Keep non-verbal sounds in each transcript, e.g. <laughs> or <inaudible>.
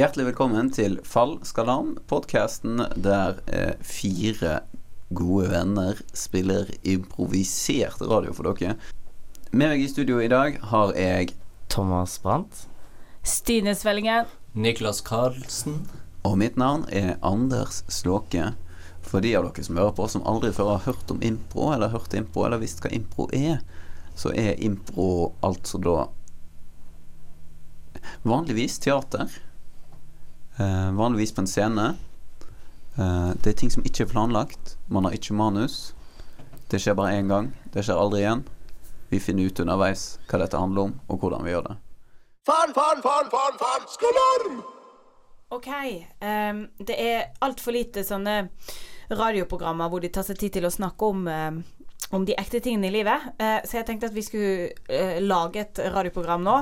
Hjertelig velkommen til Fall skal an, podkasten der eh, fire gode venner spiller improvisert radio for dere. Med meg i studio i dag har jeg Thomas Brandt. Stine Svellingen. Niklas Karlsen. Og mitt navn er Anders Slåke. For de av dere som hører på, som aldri før har hørt om impro, eller hørt impro, eller visst hva impro er, så er impro altså da vanligvis teater. Eh, vanligvis på en scene. Eh, det er ting som ikke er planlagt. Man har ikke manus. Det skjer bare én gang. Det skjer aldri igjen. Vi finner ut underveis hva dette handler om, og hvordan vi gjør det. Fan, fan, fan, fan, fan, skalarm! OK. Um, det er altfor lite sånne radioprogrammer hvor de tar seg tid til å snakke om um, om de ekte tingene i livet. Uh, så jeg tenkte at vi skulle uh, lage et radioprogram nå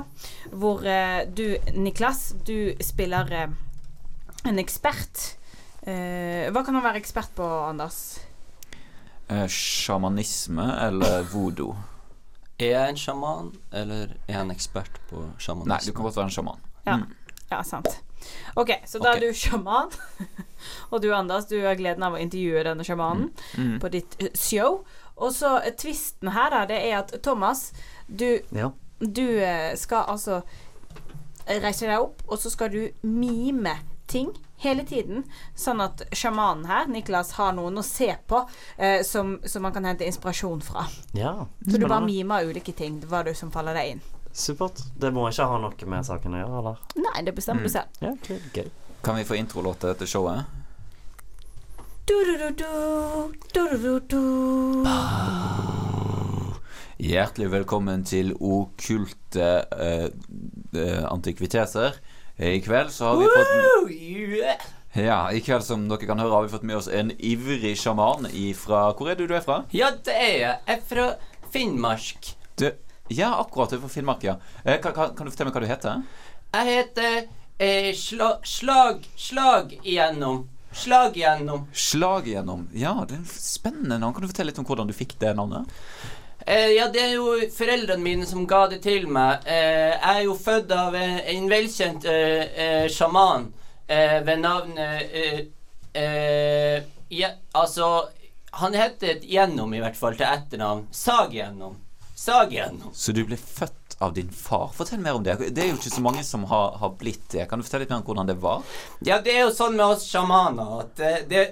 hvor uh, du, Niklas, du spiller en ekspert. Eh, hva kan man være ekspert på, Anders? Eh, Sjamanisme eller voodoo? Er jeg en sjaman, eller er jeg en ekspert på sjamanisme? Nei, du kan godt være en sjaman. Ja, Mm. ja sant. OK, så da okay. er du sjaman. <laughs> og du, Anders, du har gleden av å intervjue denne sjamanen Mm. på ditt eh, show. Og så eh, tvisten her, da, det er at Thomas, du, Ja. du eh, skal altså reise deg opp, og så skal du mime ting hele tiden. Sånn at sjamanen her, Niklas, har noen å se på eh, som, som man kan hente inspirasjon fra. ja. Så du bare mimer ulike ting. Hva du som faller deg inn? Supert. Det må ikke ha noe med saken å gjøre, eller? Nei, det bestemmer du selv. Ja, okay, okay. Kan vi få introlåt til showet? Du-du-du-du. Hjertelig velkommen til okkulte uh, uh, antikviteter. Eh, I kveld så har vi fått yeah. Ja, i kveld som dere kan høre, har vi fått med oss en ivrig sjaman fra Hvor er du du er fra? Ja, det er jeg. Jeg er fra Finnmark. Du, ja, akkurat. Du er fra Finnmark, ja. Eh, kan, kan, kan du fortelle meg hva du heter? Jeg heter eh, sla, Slag Slag igjennom. Slag igjennom. Slag igjennom. Ja, det er en spennende navn. Kan du fortelle litt om hvordan du fikk det navnet? Eh, ja, det er jo foreldrene mine som ga det til meg. Eh, jeg er jo født av en, en velkjent eh, eh, sjaman eh, ved navnet eh, eh, ja, Altså, han heter Gjennom, i hvert fall, til etternavn. Sag Gjennom. Sag Gjennom. Så du ble født av din far. Fortell mer om det. Det er jo ikke så mange som har, har blitt det. Kan du fortelle litt mer om hvordan det var? Ja, det er jo sånn med oss sjamaner at det, det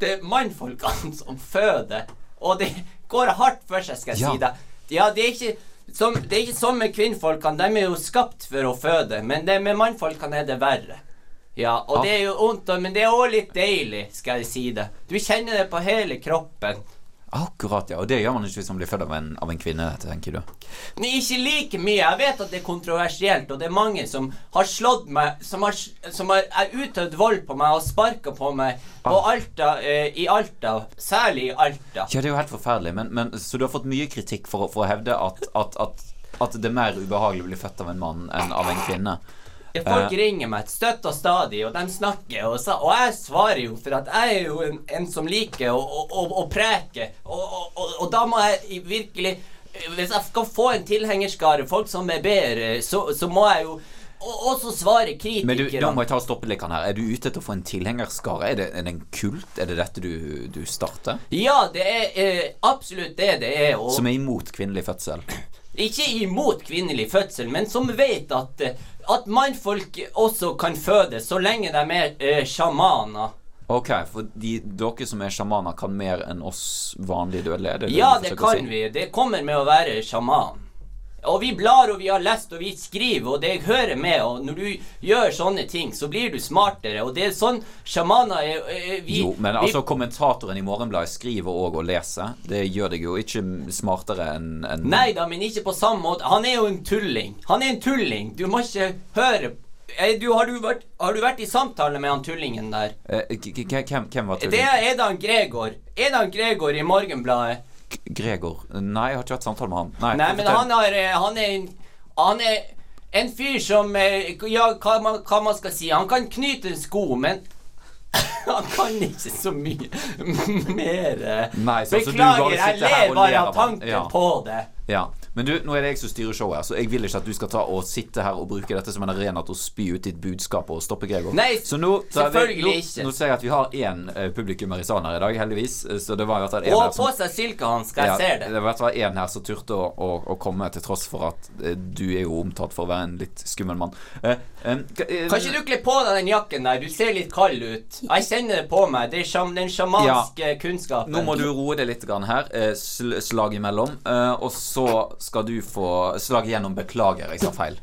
Det er mannfolkene <laughs> som føder, og det går hardt for seg, skal jeg Ja. si deg. Ja, det er ikke som, det er ikke sånn med kvinnfolkene. De er jo skapt for å føde, men det med mannfolkene er det verre. Ja, og Ja. det er jo vondt, men det er òg litt deilig, skal jeg si det. Du kjenner det på hele kroppen. Akkurat, ja. Og det gjør man ikke hvis man blir født av en, av en kvinne, tenker du. Men ikke like mye. Jeg vet at det er kontroversielt, og det er mange som har slått meg Som har, som har utøvd vold på meg og sparka på meg på Alta, eh, i Alta. Særlig i Alta. Ja, det er jo helt forferdelig. Men, men, så du har fått mye kritikk for, for å hevde at, at, at, at det er mer ubehagelig å bli født av en mann enn av en kvinne. Folk ringer meg støtt og stadig, og de snakker, og, sa, og jeg svarer jo, for at jeg er jo en, en som liker å, å, å, å preke, og, og, og, da må jeg virkelig Hvis jeg skal få en tilhengerskare, folk som er bedre, så, så må jeg jo og- også svare Men du, da må jeg ta og stoppe litt her. Er du ute etter å få en tilhengerskare? Er det, er det en kult? Er det dette du, du starter? Ja, det er eh, absolutt det det er. Og Som er imot kvinnelig fødsel? ikke imot kvinnelig fødsel, men som vet at, eh, at mannfolk også kan føde så lenge de er eh, sjamaner. Ok, for de, dere som er sjamaner, kan mer enn oss vanlige dødelige? er det Ja, det kan si? vi. Det kommer med å være sjaman. Og vi blar, og vi har lest, og vi skriver, og det hører med. Og når du gjør sånne ting, så blir du smartere. Og det er sånn sjamaner er vi, Jo, men vi, altså kommentatoren i Morgenbladet skriver òg og leser. Det gjør deg jo ikke smartere enn en Nei da, men ikke på samme måte. Han er jo en tulling. Han er en tulling. Du må ikke høre Eh, du, har, du vært, har du vært i samtale med han tullingen der? Eh, Hvem, var tullingen? Det er Edan Gregor. Edan Gregor i Morgenbladet. Gregor? Nei, jeg har ikke hatt samtale med han. Nei, Nei, men han, har, han er en Han er en fyr som eh, Ja, hva man, hva man skal si. Han kan knyte en sko, men <laughs> han kan ikke så mye <laughs> mer. Nei, så- så du Beklager, bare jeg ler bare av tanken Ja. på det. Ja, Men du, nå er det jeg som styrer showet, så jeg vil ikke at du skal ta og sitte her og bruke dette som en arena til å spy ut ditt budskap og stoppe Gregor. Nei, så nå, vi- selvfølgelig nå, ikke. Nå ser jeg at vi har én uh, publikummer i salen her i dag, heldigvis. eh, Så det var i hvert fall en her som på seg silkehansker, jeg ser det. det var i hvert fall en her som turte å, å, å komme, til tross for at uh, du er jo omtalt for å være en litt skummel mann. Uh, eh, ka- eh, Kan ikke du kle på deg den jakken der? Du ser litt kald ut. Jeg kjenner det på meg. Det er den sjamanske kunnskapen. Nå må du roe deg litt grann her. Eh, sl slag imellom. Eh, og så skal du få slag igjennom 'beklager', jeg sa feil.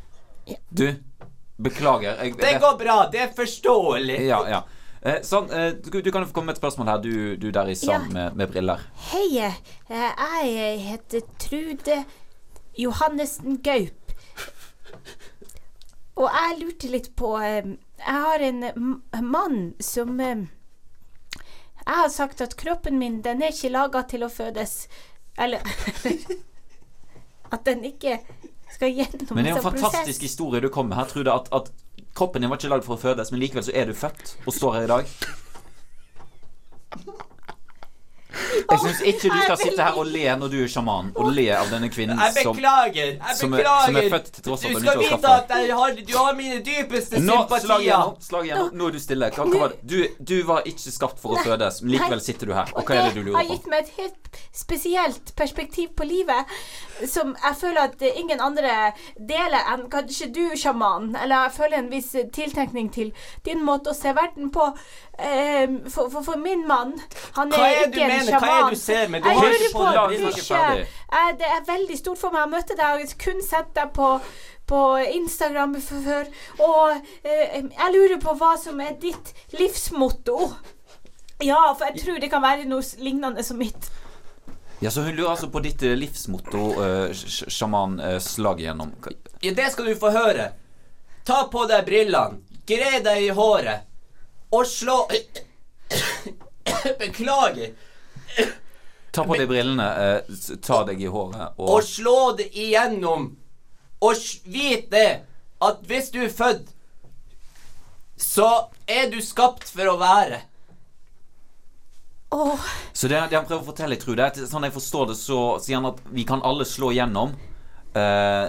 Du, beklager. Jeg, Det går bra. Det er forståelig. Ja, ja. Eh, sånn, eh, du, du kan jo få komme med et spørsmål her, du, du der i sand Ja. med, med briller. Hei, eh, jeg heter Trude Johannessen Gaup. Og jeg lurte litt på eh, Jeg har en mann som eh, Jeg har sagt at kroppen min, den er ikke laga til å fødes. Eller <laughs> At den ikke skal gjennom Men det er en fantastisk prosess. historie du kom med her. Trude, at, at kroppen din var ikke lagd for å fødes, men likevel så er du født og står her i dag. Jeg syns ikke du skal sitte her og le når du er sjaman, og le av denne kvinnen Jeg beklager. Jeg som er- beklager. som er født til tross for du at hun skal ikke har vite at har, du har mine dypeste Nå, slag sympatier. igjennom. Slag igjennom. Nå er du stille. Hva, hva var det? Du, du var ikke skapt for å fødes, men likevel sitter du her. Og hva er det du har lurer på? gitt meg et helt spesielt perspektiv på livet, som jeg føler at ingen andre deler enn kanskje du, sjaman. Eller jeg føler en viss tiltenkning til din måte å se verden på. Eh, for, for, for min mann, han er er ikke en mener? sjaman. Hva er det du ser med? Du Jeg har lurer på, fått la oss du snakke ikke- ferdig. eh, Det er veldig stort for meg. Jeg møtte deg, jeg har kun sett deg på på Instagram før, og eh, jeg lurer på hva som er ditt livsmotto. Ja, for jeg tror det kan være noe lignende som mitt. Ja, Så hun lurer altså på ditt eh, livsmotto, uh, sjaman, uh, slag igjennom. Ja, det skal du få høre. Ta på deg brillene, gre deg i håret og slå Beklager. Ta på deg brillene, eh, ta deg i håret og Og slå det igjennom. Og vite vit det at hvis du er født, så er du skapt for å være. Oh. Så det, det han prøver å fortelle, jeg tror det er at sånn jeg forstår det, så sier han at vi kan alle slå igjennom. Eh,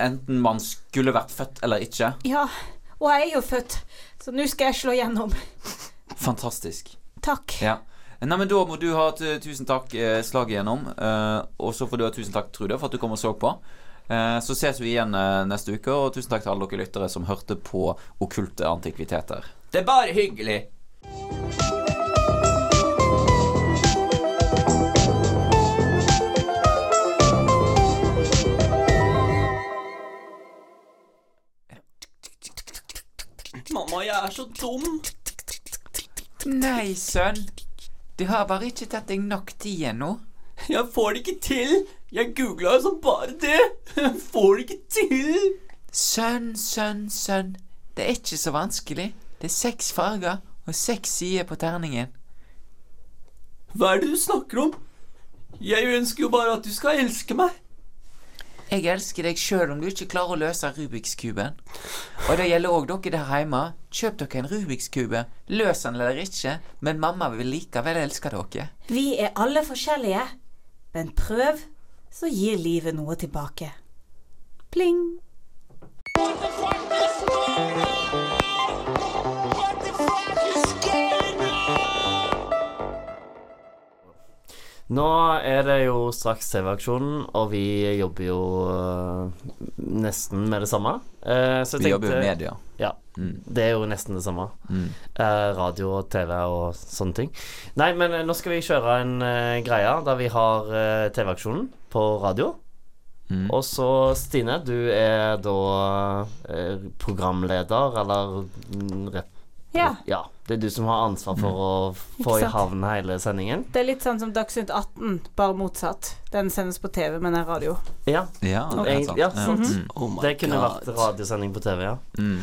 enten man skulle vært født eller ikke. ja. Og jeg er jo født, så nå skal jeg slå gjennom. Fantastisk. Takk. Ja. Nei, men Da må du ha tusen takk, eh, slaget gjennom. Eh, og så får du ha tusen takk, Trude, for at du kom og så på. Eh, så ses vi igjen eh, neste uke, og tusen takk til alle dere lyttere som hørte på okkulte antikviteter. Det er bare hyggelig. Jeg er så dum. Nei, sønn. Du har bare ikke tatt deg nok tid ennå. Jeg får det ikke til. Jeg googla jo som bare det. Jeg får det ikke til. Sønn, sønn, sønn. Det er ikke så vanskelig. Det er seks farger og seks sider på terningen. Hva er det du snakker om? Jeg ønsker jo bare at du skal elske meg. Jeg elsker deg sjøl om du ikke klarer å løse Rubiks-kuben. Og det gjelder òg dere der hjemme. Kjøp dere en Rubiks-kube. Løs den eller ikke, men mamma vil likevel elske dere. Vi er alle forskjellige, men prøv, så gir livet noe tilbake. Pling. Nå er det jo straks TV-aksjonen, og vi jobber jo øh, nesten med det samme. Eh, Vi jobber jo tenkte- med media. Ja. Mm. Det er jo nesten det samme. Mm. Eh, radio og TV og sånne ting. Nei, men eh, nå skal vi kjøre en uh, greie der vi har uh, TV-aksjonen på radio. Mm. Og så, Stine, du er da uh, programleder, eller mm, rep... Ja. Ja. Det er du som har ansvar for å få i havn hele sendingen. Det er litt sånn som Dagsnytt 18, bare motsatt. Den sendes på TV, men er radio. Ja, Ja, det er sant. ja, sant. Mm. Oh det kunne God. vært radiosending på TV, ja. Mm.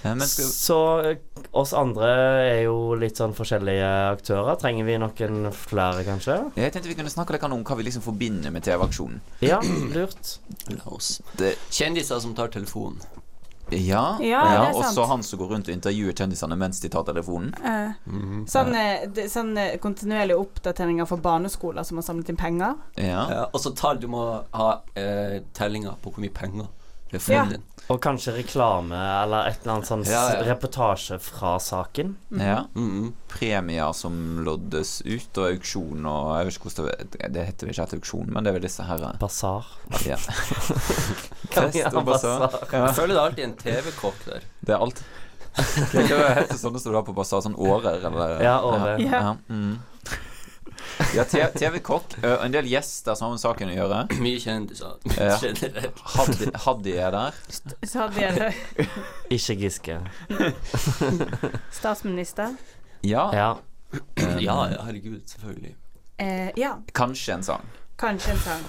Skal, Så eh, oss andre er jo litt sånn forskjellige aktører. Trenger vi noen flere, kanskje? jeg tenkte vi kunne snakke litt om hva vi liksom forbinder med TV-aksjonen. Ja, lurt. La oss. Det, Kjendiser som tar telefonen. Ja, Ja, det er og så han som går rundt og intervjuer kjendisene mens de tar telefonen. Eh, sånn, -hmm. det- sånn eh, kontinuerlige oppdateringer for barneskoler som har samlet inn penger. Ja. Ja, og så tall. Du må ha eh, tellinger på hvor mye penger er Ja. Og kanskje reklame eller et eller annet sånn Ja, ja. reportasje fra saken. ja. Mm, Premier som loddes ut, og auksjon og Jeg vet ikke hvordan det Det heter vel ikke et auksjon, men det er vel disse her Basar. ja. <laughs> Fest og basar. basar. Ja. Jeg føler det er alltid en TV-kokk der. Det er alt. <laughs> Hva heter sånne som du har på basar? Sånn årer, eller? Ja, årer. Ja, Ja. ja. Mm. <laughs> ja TV-kokk. ø, En del gjester som har med saken å gjøre. <clears throat> Mye kjendiser. Ja. Haddy, Haddy er der. Så hadde vi en <laughs> Ikke Giske. <laughs> statsminister. Ja. Ja. <clears throat> Ja, ja, herregud. Selvfølgelig. Eh, ja, Kanskje en sang. kanskje en sang.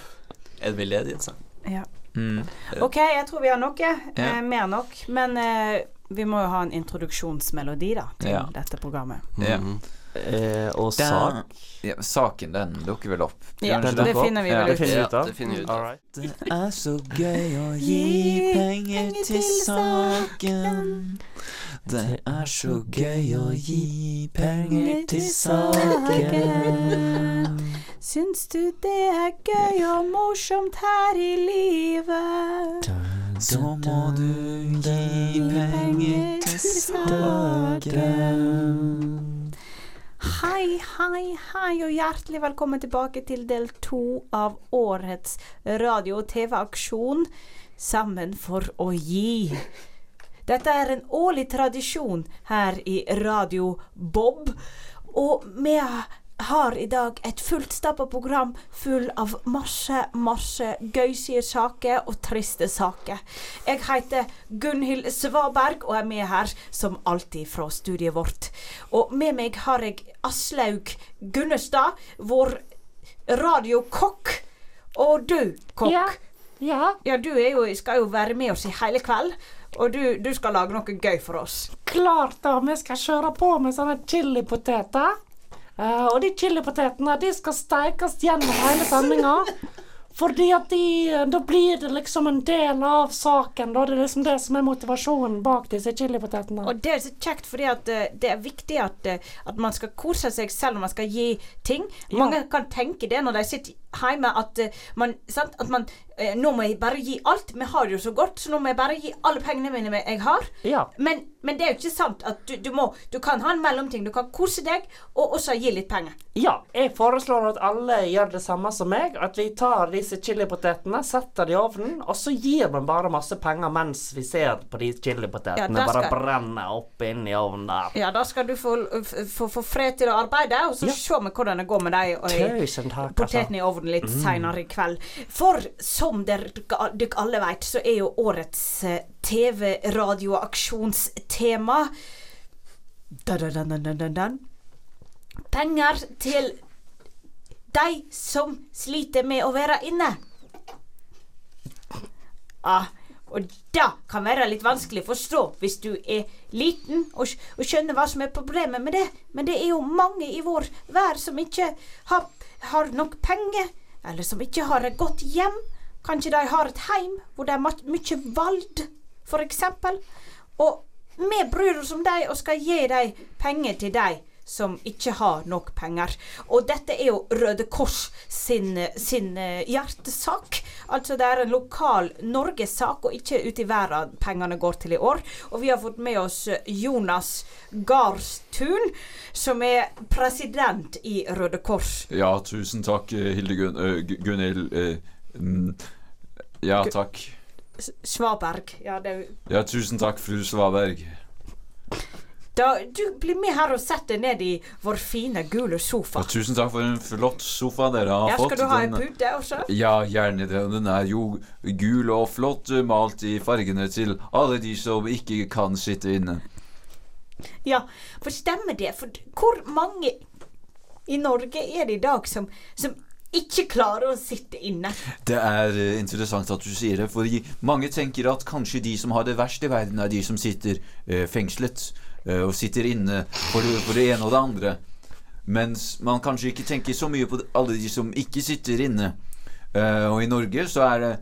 En veldedighetssang. Ja. Mm. OK, jeg tror vi har noe. Ja. Eh, mer nok. Men eh, vi må jo ha en introduksjonsmelodi da til Ja. dette programmet. Ja. Mhm. Eh, og Da- sak. Ja, saken, den dukker vel opp. Ja, Gjør den det finner vi Ja, vel Det ut. finner vi Ja, ut av. det finner vi ut av. Right. Det er så gøy å gi penger til saken. Det er så gøy å gi penger til saken. Syns du det er gøy og morsomt her i livet? Så må du gi penger til saken. Hei, hei, hei, og hjertelig velkommen tilbake til del to av årets radio- og TV-aksjon Sammen for å gi. Dette er en årlig tradisjon her i Radio Bob, og vi har i dag et fullstappa program full av masse, masse gøysige saker og triste saker. Jeg heter Gunhild Svaberg og er med her som alltid fra studiet vårt. Og med meg har jeg Aslaug Gunnestad, vår radiokokk. Og du, kokk. Ja. Ja, Ja, du jo, skal jo være med oss i hele kveld. Og du, du skal lage noe gøy for oss. klart da. Vi skal kjøre på med sånne chilipoteter. Eh, og de chilipotetene de skal stekes gjennom hele sendinga. Fordi at de, da blir det liksom en del av saken. Da. Det er liksom det som er motivasjonen bak disse chilipotetene. Og det er så kjekt, fordi at eh, det er viktig at, eh, at man skal kose seg selv når man skal gi ting. Mange kan tenke det når de sitter hjemme, at eh, man, sant? At man eh, Nå må jeg bare gi alt. Vi har det jo så godt, så nå må jeg bare gi alle pengene mine jeg har. Ja. Men, men det er jo ikke sant at du, du må Du kan ha en mellomting. Du kan kose deg, og også gi litt penger. Ja, jeg foreslår at alle gjør det samme som meg. At vi tar disse chilipotetene, setter de i ovnen, og så gir vi bare masse penger mens vi ser på de chilipotetene ja, bare skal- brenne opp inn i ovnen der. Ja, da skal du få, få, få fred til å arbeide, og så Ja. se vi hvordan det går med deg. Og i- Tusen ovnen litt senere i kveld. For som dere alle vet, så er jo årets eh, TV-radioaksjonstema. Penger til de som sliter med å være inne. Ah, og det kan være litt vanskelig å forstå hvis du er liten og, og skjønner hva som er problemet med det. Men det er jo mange i vår vær som ikke har, har nok penger, eller som ikke har et godt hjem. Kanskje de har et heim hvor det er mye vald, eksempel. Og vi bryr oss om dem og skal gi dem penger til dem som ikke har nok penger. Og dette er jo Røde Kors sin, sin eh, hjertesak. Altså det er en lokal Norgessak, og ikke ute i verden pengene går til i år. Og vi har fått med oss eh, Jonas Garstun, som er president i Røde Kors. Ja, tusen takk, Hilde Gun Gunhild. eh, mm, ja, takk. Svaberg. Ja, det Ja, tusen takk, fru Svaberg. Da, Du blir med her og setter deg ned i vår fine, gule sofa. sofa. tusen takk for en flott sofa dere har Ja, fått. skal du ha en pute også? Ja, gjerne det. Den er jo gul og flott eh, malt i fargene til alle de som ikke kan sitte inne. Ja, for stemmer det? For hvor mange i Norge er det i dag som, som ikke klarer å sitte inne? Det er eh, interessant at du sier det, for mange tenker at kanskje de som har det verst i verden, er de som sitter eh, fengslet og sitter inne for, det- for det ene og det andre. Mens man kanskje ikke tenker så mye på alle de som ikke sitter inne. Uh, og i Norge så er det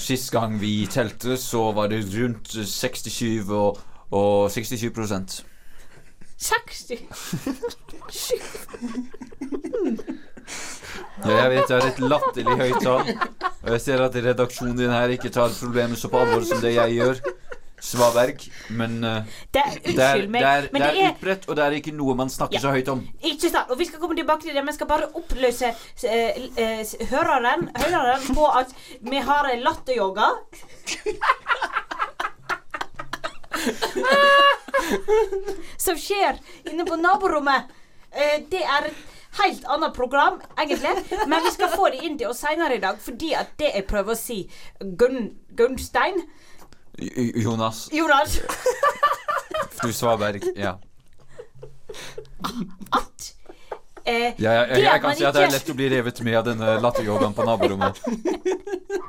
Sist gang vi telte, så var det rundt 67 og, og 67 prosent. 60 Ja, jeg vet det er et latterlig høyt tall. Og jeg ser at redaksjonen din her ikke tar problemet så på alvor som det jeg gjør. Svaberg. Men uh, Det er det er, meg, det er, men det det er er utbredt, og det er ikke noe man snakker Ja. så høyt om. Ikke sant. Og vi skal komme tilbake til det, men skal bare oppløse uh, uh, høreren, høreren på at vi har en latteryoga. Som skjer inne på naborommet. Eh, det er et helt annet program, egentlig. Men vi skal få det inn til oss seinere i dag, fordi at det jeg prøver å si Gunn, Gunnstein Jonas, Jonas du Svaberg. Ja. at eh, Ja, jeg, jeg, jeg kan si at det er lett å bli revet med av denne latteryogaen på naborommet. <laughs>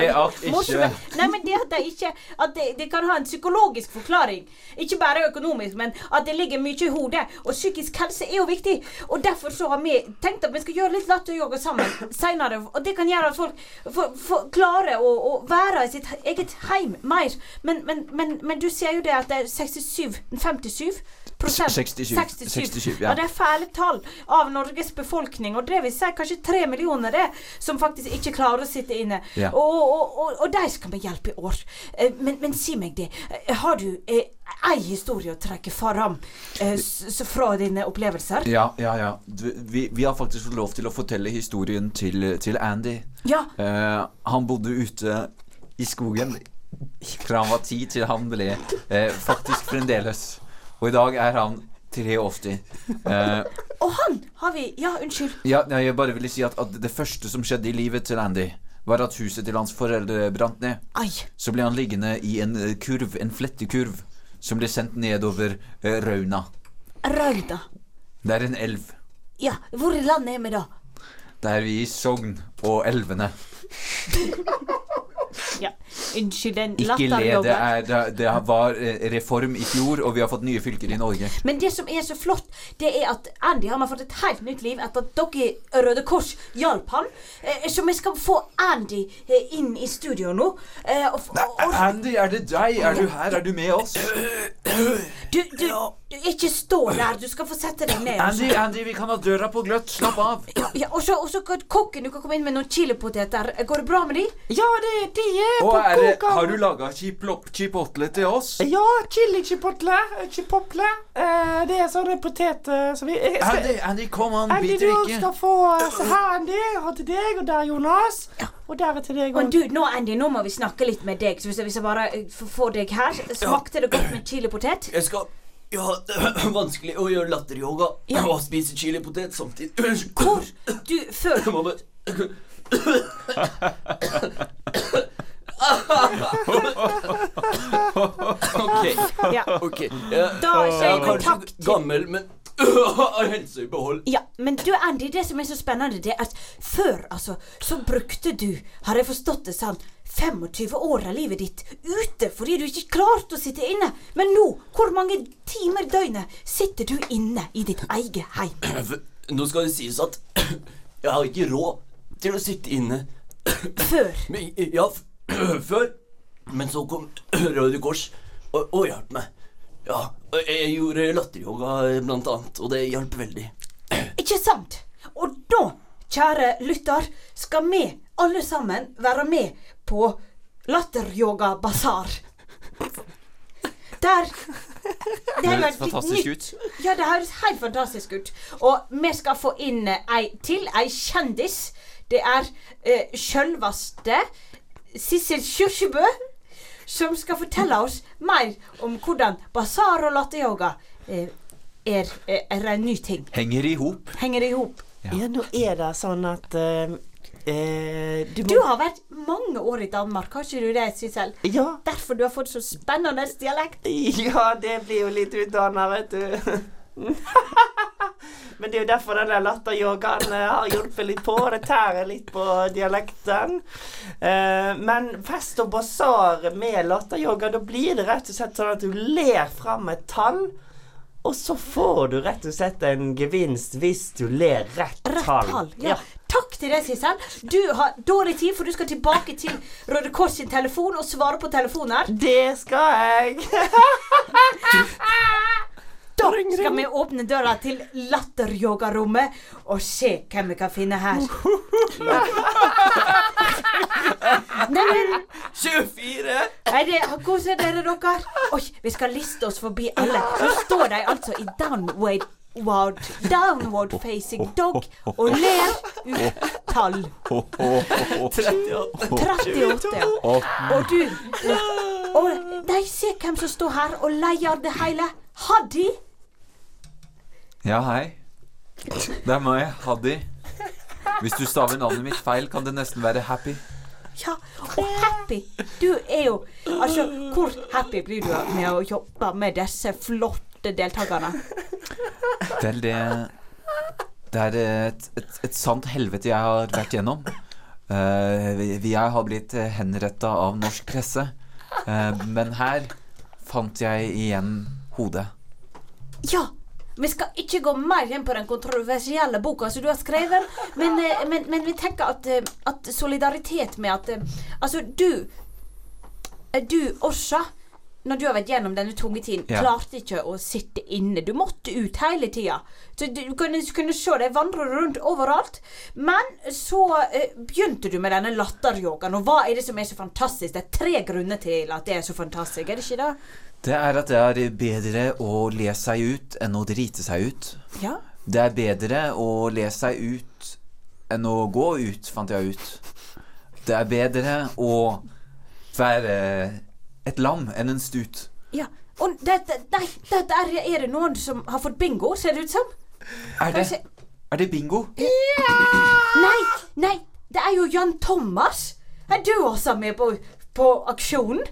Det at ikke Nei, men det at det ikke At det, det kan ha en psykologisk forklaring. Ikke bare økonomisk, men at det ligger mye i hodet. Og psykisk helse er jo viktig. Og derfor så har vi tenkt at vi skal gjøre litt latteryoga sammen seinere. Og det kan gjøre at folk for, for klarer å, å være i sitt eget heim mer. Men, men, men, men du sier jo det at det er 67 57 prosent 67, 67, ja. ja. Det er fæle tall av Norges befolkning, og det vil si kanskje tre millioner det, som faktisk ikke klarer å sitte inne. Ja. Og, og, og, og de skal vi hjelpe i år. Eh, Men, men si meg det, eh, har du eh, ei historie å trekke fram fra dine opplevelser? Ja, ja, ja. Vi, vi har faktisk fått lov til å fortelle historien til, til Andy. Ja. Eh, han bodde ute i skogen fra han var ti til han ble eh, faktisk fremdeles. Og i dag er han 83. Eh, Og han har vi Ja, unnskyld. ja, jeg bare ville si at, at det første som skjedde i livet til Andy, var at huset til hans foreldre brant ned. Ai. Så ble han liggende i en eh, kurv, en flettekurv, som ble sendt nedover Rauna. Rauna. Rauda. Det er en elv. Ja, hvor i landet er vi da? Det er vi i Sogn og elvene. <laughs> Ja, Unnskyld den Ikke le. Det, det, var eh, reform i fjor, og vi har fått nye fylker i Norge. Men det som er så flott, det er at Andy han har fått et helt nytt liv etter at dere Røde Kors hjalp han. Eh, Så vi skal få Andy eh, inn i studio nå. Eh, og, og, og, Andy, er det deg? Er du her? Er du med oss? du, du, du, ikke stå der. Du skal få sette deg ned. Andy, Andy, vi kan ha døra på gløtt. Slapp av. Ja, ja, og så kan kokken du kan komme inn med noen chilipoteter. Går det bra med de? Ja, det, de er på er det, har du laga chipotle til oss? Ja, chili chipotle. Chipotle. Uh, det er sånne poteter som vi skal, Andy, Andy, kom an, Andy, biter du skal få Se her, Andy. Og til deg, og der, Jonas. Og der er til deg Men du, nå Andy, nå må vi snakke litt med deg. Så hvis jeg, hvis jeg bare eh, får deg her Smakte det godt med chilipotet? Jeg skal Ja, det er vanskelig å gjøre latteryoga Ja. og spise chilipotet samtidig. Unnskyld. Hvor du før Jeg må bare <coughs> <coughs> <coughs> <laughs> OK. Ja. okay. Ja. Da sier jeg er vi kanskje takk til gammel, men har helse i behold. Ja, men du Andy, det som er så spennende, det er at før, altså, så brukte du, har jeg forstått det sånn, 25 år av livet ditt ute fordi du ikke klarte å sitte inne. Men nå, hvor mange timer i døgnet sitter du inne i ditt eget heim? <clears throat> Nå skal det sies at <clears throat> jeg har ikke råd til å sitte inne <clears throat> Før. Men, ja, <clears throat> før. Men så kom <clears throat> Røde Kors og, og hjalp meg. Ja, og jeg gjorde latteryoga blant annet, og det hjalp veldig. <clears throat> Ikke sant? Og da, kjære lytter, skal vi alle sammen være med på latteryoga-basar. Der Det Det har vært høres fantastisk nytt. ut. Ja, det høres helt fantastisk ut. Og vi skal få inn ei til, ei kjendis. Det er eh, sjølvaste Sissel Kyrkjebø. Som skal fortelle oss mer om hvordan basar og latteryoga er, er, eh, er en ny ting. Henger i hop. Henger i hop. Ja, nå er det sånn at uh, eh, du må Du har vært mange år i Danmark, har ikke du det, Sissel? Ja. Derfor du har fått så spennende dialekt. Ja, det blir jo litt utdanna, vet du. <laughs> <laughs> Men det er jo derfor den latteryogaen eh, har hjulpet litt på. Det tærer litt på dialekten. Eh, men fest og basar med latteryoga, da blir det rett og slett sånn at du ler fram et tall. Og så får du rett og slett en gevinst hvis du ler rett, Rett tall. ja. Ja. Takk til deg, Sissel. Du har dårlig tid, for du skal tilbake til Røde Kors sin telefon og svare på telefoner. Det skal jeg. <laughs> <laughs> Da skal vi åpne døra til latteryogarommet og se hvem vi kan finne her. Neimen, 24! er det, hvordan er dere, dere? Oi, vi skal liste oss forbi alle. Så står de altså i downward Downward, downward facing dog og ler ut tall. 38. 38. Og du Og de ser hvem som står her og leier det hele. Haddy. Ja, hei. Det er meg, Haddy. Hvis du staver navnet mitt feil, kan det nesten være Happy. Ja, og happy. Du er jo Altså, hvor happy blir du med å jobbe med disse flotte deltakerne? Det er det Det er et, et, et sant helvete jeg har vært gjennom. Uh, jeg har blitt henretta av norsk presse. Uh, men her fant jeg igjen hodet. Ja. Vi skal ikke gå mer inn på den kontroversielle boka som du har skrevet, men, eh, men, men vi tenker at, eh, at solidaritet med at eh, Altså, du Du Orsa, når du har vært gjennom denne tunge tiden, Ja. klarte ikke å sitte inne. Du måtte ut hele tida. Så du kunne, kunne se deg vandre rundt overalt. Men så eh, begynte du med denne latteryogaen, og hva er det som er så fantastisk? Det er tre grunner til at det er så fantastisk, er det ikke det? Det er at det er bedre å le seg ut enn å drite seg ut. Ja. Det er bedre å le seg ut enn å gå ut, fant jeg ut. Det er bedre å være et lam enn en stut. Ja, og dette, nei, dette er, er det noen som har fått bingo, ser det ut som? Er det, er det bingo? Nei, nei, det er jo Jan Thomas. Er du også med på, på aksjonen?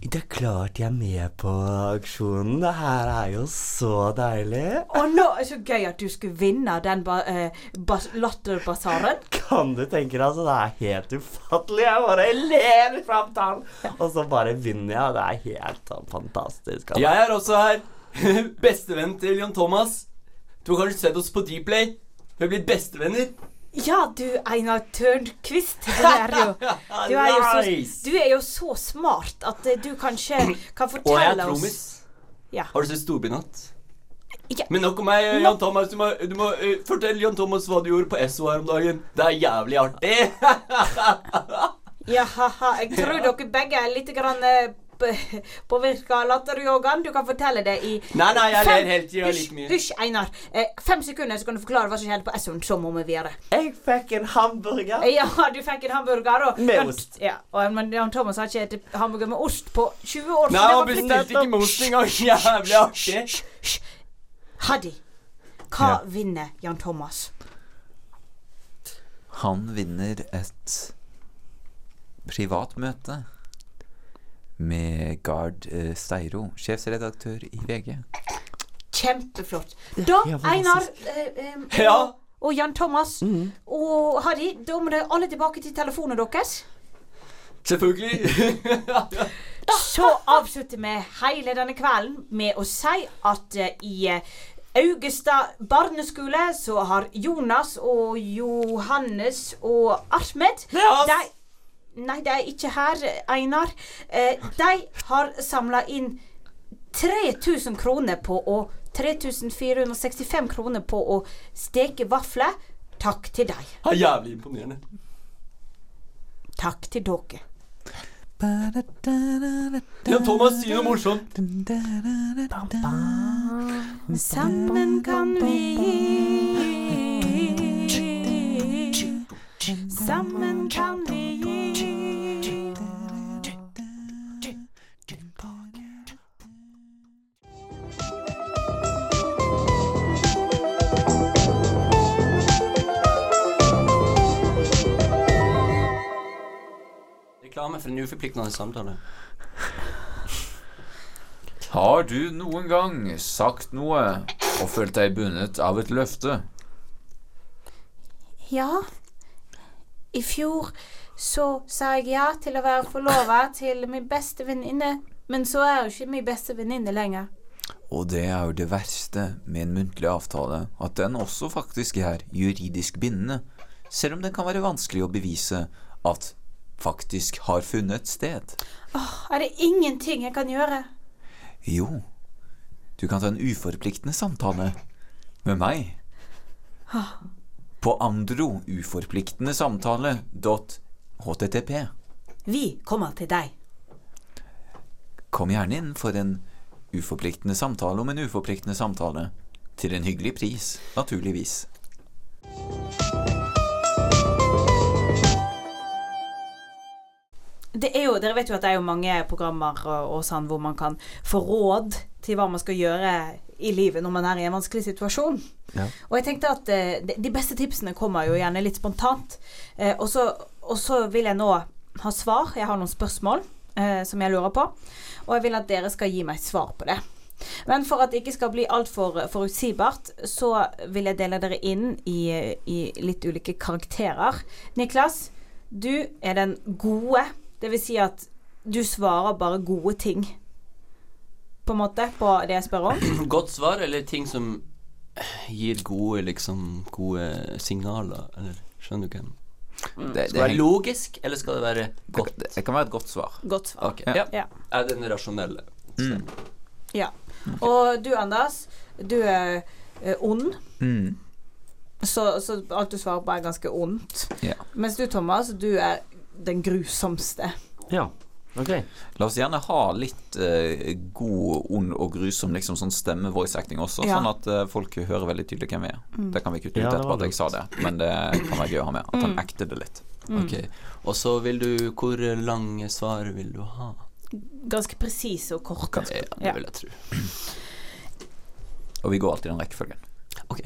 Det er klart jeg er med på aksjonen. Det her er jo så deilig. Og nå er det så gøy at du skulle vinne den ba, eh, bas, latterbasaren. <laughs> Kan du tenke deg, altså, det er helt ufattelig. Jeg bare ler i framtalen. og så bare vinner jeg. Det er helt sånn fantastisk. altså. Jeg er også her. <laughs> Bestevenn til Jon Thomas. Du har kanskje sett oss på Dplay. Vi har blitt bestevenner. Ja, du Einar Tørnquist. Du er jo, <laughs> du er jo, så, du er jo så smart at eh, du kanskje <clears throat> kan fortelle oss Og jeg er trommis. Ja. Har du sett Storbynatt? Ja. Men nok om meg, Nok- Jan Thomas. Du må, du må uh, fortelle Jan Thomas hva du gjorde på SO her om dagen. Det er jævlig artig. <laughs> Ja, haha. Jeg tror dere begge er litt grann eh, p- påvirka av latteryogaen. Du kan fortelle det i Nei, nei, jeg fem- ler helt. like mye. Hysj, Einar. Eh, fem sekunder, så kan du forklare hva som skjedde på Essoen. Så må vi videre. Jeg fikk en hamburger. Ja, du fikk en hamburger. Og, Med Jan- ost. Ja, og, men Jan Thomas har ikke spist hamburger med ost på 20 år. Nei, han bestilte ikke med ost engang. <laughs> Jævlig artig. Haddy, hva Ja. vinner Jan Thomas? Han vinner et privat møte med Gard eh, Steiro, sjefsredaktør i VG. Kjempeflott. Da, Ja, Einar eh, eh, <laughs> og, Ja. og Jan Thomas Mhm. og Harry, da må dere alle tilbake til telefonen deres. Selvfølgelig. Så avslutter vi hele denne kvelden med å si at eh, i Augestad barneskole så har Jonas og Johannes og Ahmed er de, Nei, de er ikke her, Einar. Eh, de har samla inn 3000 kroner på å 3465 kroner på å steke vafler. Takk til deg. Er jævlig imponerende. Takk til dere. Ja, Thomas, si noe morsomt. Sammen kan vi Sammen kan vi Reklame for en uforpliktende samtale. Har du noen gang sagt noe og følt deg bundet av et løfte? Ja. I fjor så sa jeg ja til å være forlova til min beste venninne. Men så er hun ikke min beste venninne lenger. Og det er jo det verste med en muntlig avtale, at den også faktisk er juridisk bindende. Selv om den kan være vanskelig å bevise at faktisk har funnet sted. Åh, Er det ingenting jeg kan gjøre? Jo, du kan ta en uforpliktende samtale med meg. På androuforpliktendesamtale.http. Vi kommer til deg. Kom gjerne inn for en uforpliktende samtale om en uforpliktende samtale. Til en hyggelig pris, naturligvis. Det er jo, dere vet jo at det er jo mange programmer og, og sånn hvor man kan få råd til hva man skal gjøre i livet når man er i en vanskelig situasjon. Ja. Og jeg tenkte at eh, de, de beste tipsene kommer jo gjerne litt spontant. Eh, og, så, og så vil jeg nå ha svar. Jeg har noen spørsmål eh, som jeg lurer på. Og jeg vil at dere skal gi meg svar på det. Men for at det ikke skal bli altfor forutsigbart, så vil jeg dele dere inn i, i litt ulike karakterer. Niklas, du er den gode. Det vil si at du svarer bare gode ting. På en måte, på det jeg spør om. <clears throat> Godt svar, eller ting som gir gode, liksom Gode signaler, eller Skjønner du hva jeg? Det, Skal det, være logisk, eller skal det være godt? det, det kan være et godt svar. Godt svar. Okay. Ja. ja. Ja. Er den rasjonelle? Mm. ja. Og du, Anders, du er eh, ond. Mm. Så, så alt du svarer på, er ganske ondt. Ja. Mens du, Thomas, du er den grusomste. Ja. Ok. La oss gjerne ha litt eh, god, ond og grusom liksom sånn stemme voice acting også, Ja. sånn at eh, folk hører veldig tydelig hvem vi er. Det kan vi kutte ut Ja, etterpå at jeg sa det, men det kan være gøy å ha med. At han acter det litt. Ok. Og så vil du Hvor lange svar vil du ha? Ganske presise og korte. Ja, det Ja. vil jeg tro. Og vi går alltid i den rekkefølgen. Ok.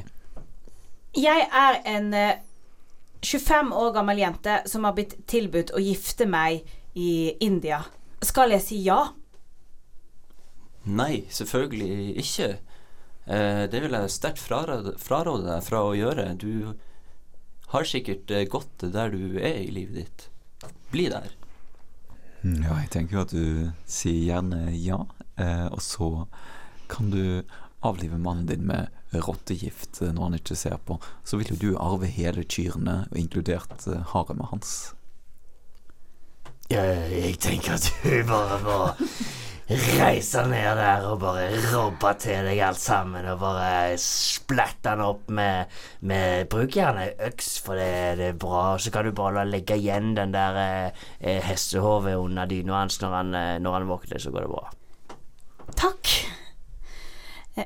Jeg er en eh, 25 år gammel jente som har blitt tilbudt å gifte meg i India. Skal jeg si ja? Nei, selvfølgelig ikke. Eh, det vil jeg sterkt fraråde, fraråde deg fra å gjøre. Du har sikkert gått godt der du er i livet ditt. Bli der. Mm, Ja, jeg tenker jo at du sier gjerne ja, eh, og så kan du avlive mannen din med rottegift eh, når han ikke ser på. Så vil jo du arve hele kyrne, inkludert eh, haremet hans. Jeg, tenker at du bare må reise ned der og bare robbe til deg alt sammen og bare splatte den opp med, med Bruk gjerne øks, for det, det er bra. Så kan du bare legge igjen den der eh, hestehovet under dyna hans når han, eh, når han våkner, så går det bra. Takk. Eh,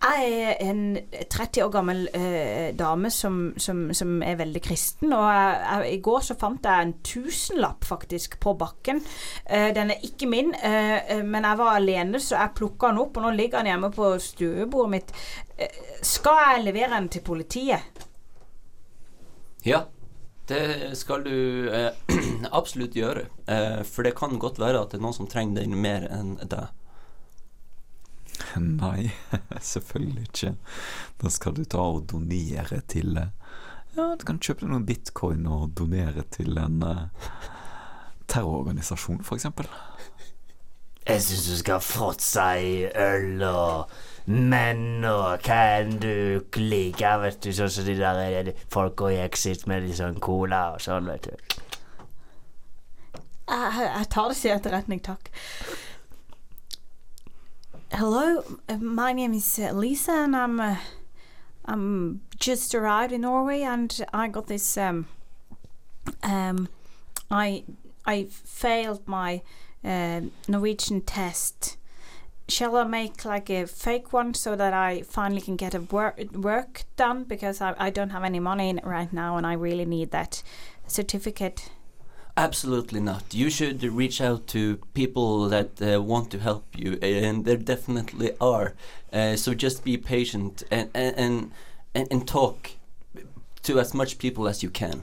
Jeg er en 30 år gammel eh, dame som, som, som er veldig kristen, og jeg, jeg, i går så fant jeg en tusenlapp faktisk på bakken. Eh, den er ikke min, eh, men jeg var alene, så jeg plukka den opp, og nå ligger den hjemme på stuebordet mitt. Eh, skal jeg levere den til politiet? Ja, det skal du eh, <clears throat> absolutt gjøre. Eh, for det kan godt være at det er noen som trenger den mer enn deg. <laughs> Nei, <laughs> selvfølgelig ikke. Da skal du ta og donere til eh, Ja, du kan kjøpe deg noen bitcoin og donere til en uh, terrororganisasjon, f.eks. Jeg syns du skal fråtse i øl og menn og hva enn du liker, vet du. Sånn som de der eh, folka i Exit med litt sånn cola og sånn, vet du. Jeg, jeg tar det til etterretning, takk. Hello, my name is uh, Lisa, and I'm uh, I'm just arrived in Norway, and I got this um um I I failed my uh, Norwegian test. Shall I make like a fake one so that I finally can get a work work done because I, I don't have any money right now, and I really need that certificate. Absolutely not. You should reach out to people that uh, want to help you, and there definitely are. Uh, so just be patient and and, and and and talk to as much people as you can.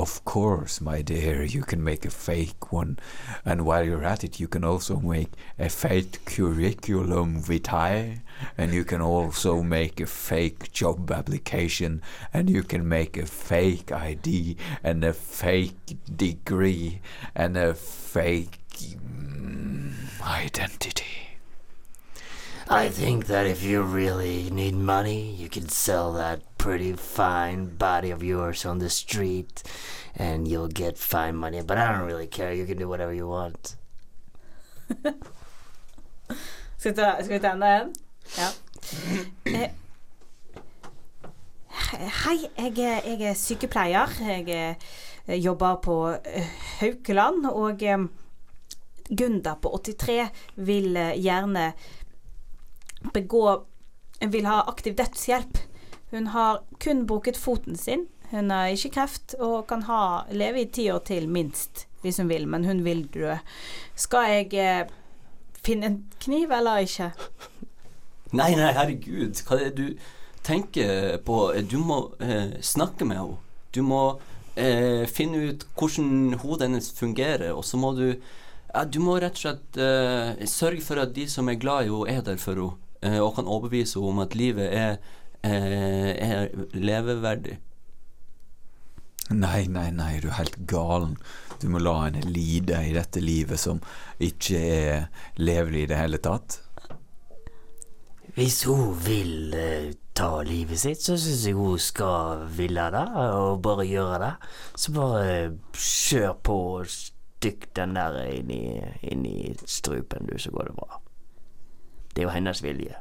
Of course, my dear, you can make a fake one. And while you're at it, you can also make a fake curriculum vitae, and you can also make a fake job application, and you can make a fake ID, and a fake degree, and a fake mm, identity. I think that if you really need money, you can sell that pretty fine body of yours on the street and you'll get fine money. But I don't really care. You can do whatever you want. <laughs> Skal vi ta, skal vi ta enda en? Ja. Eh, Hei, jeg jeg er sykepleier. Jeg eh, jobber på eh, Haukeland, og Gunda på 83 vil gjerne begå Vil ha aktiv dødshjelp. Hun har kun brukket foten sin. Hun har ikke kreft og kan ha, leve i ti år til, minst, hvis hun vil, men hun vil dø. Skal jeg eh, finne en kniv eller ikke? <laughs> Nei, nei, herregud. Hva er det du tenker på? Du må eh, snakke med henne. Du må eh, finne ut hvordan hodet hennes fungerer, og så må du ja, Du må rett og slett eh, sørge for at de som er glad i henne, er der for henne, og kan overbevise henne om at livet er, eh, er leveverdig. Nei, nei, nei, du er helt galen. Du må la henne lide i dette livet som ikke er levelig i det hele tatt. Hvis hun vil eh, ta livet sitt, så syns jeg hun skal ville det, og bare gjøre det. Så bare kjør på og stykk den der inn i, inn i strupen, du, så går det bra. Det er jo hennes vilje.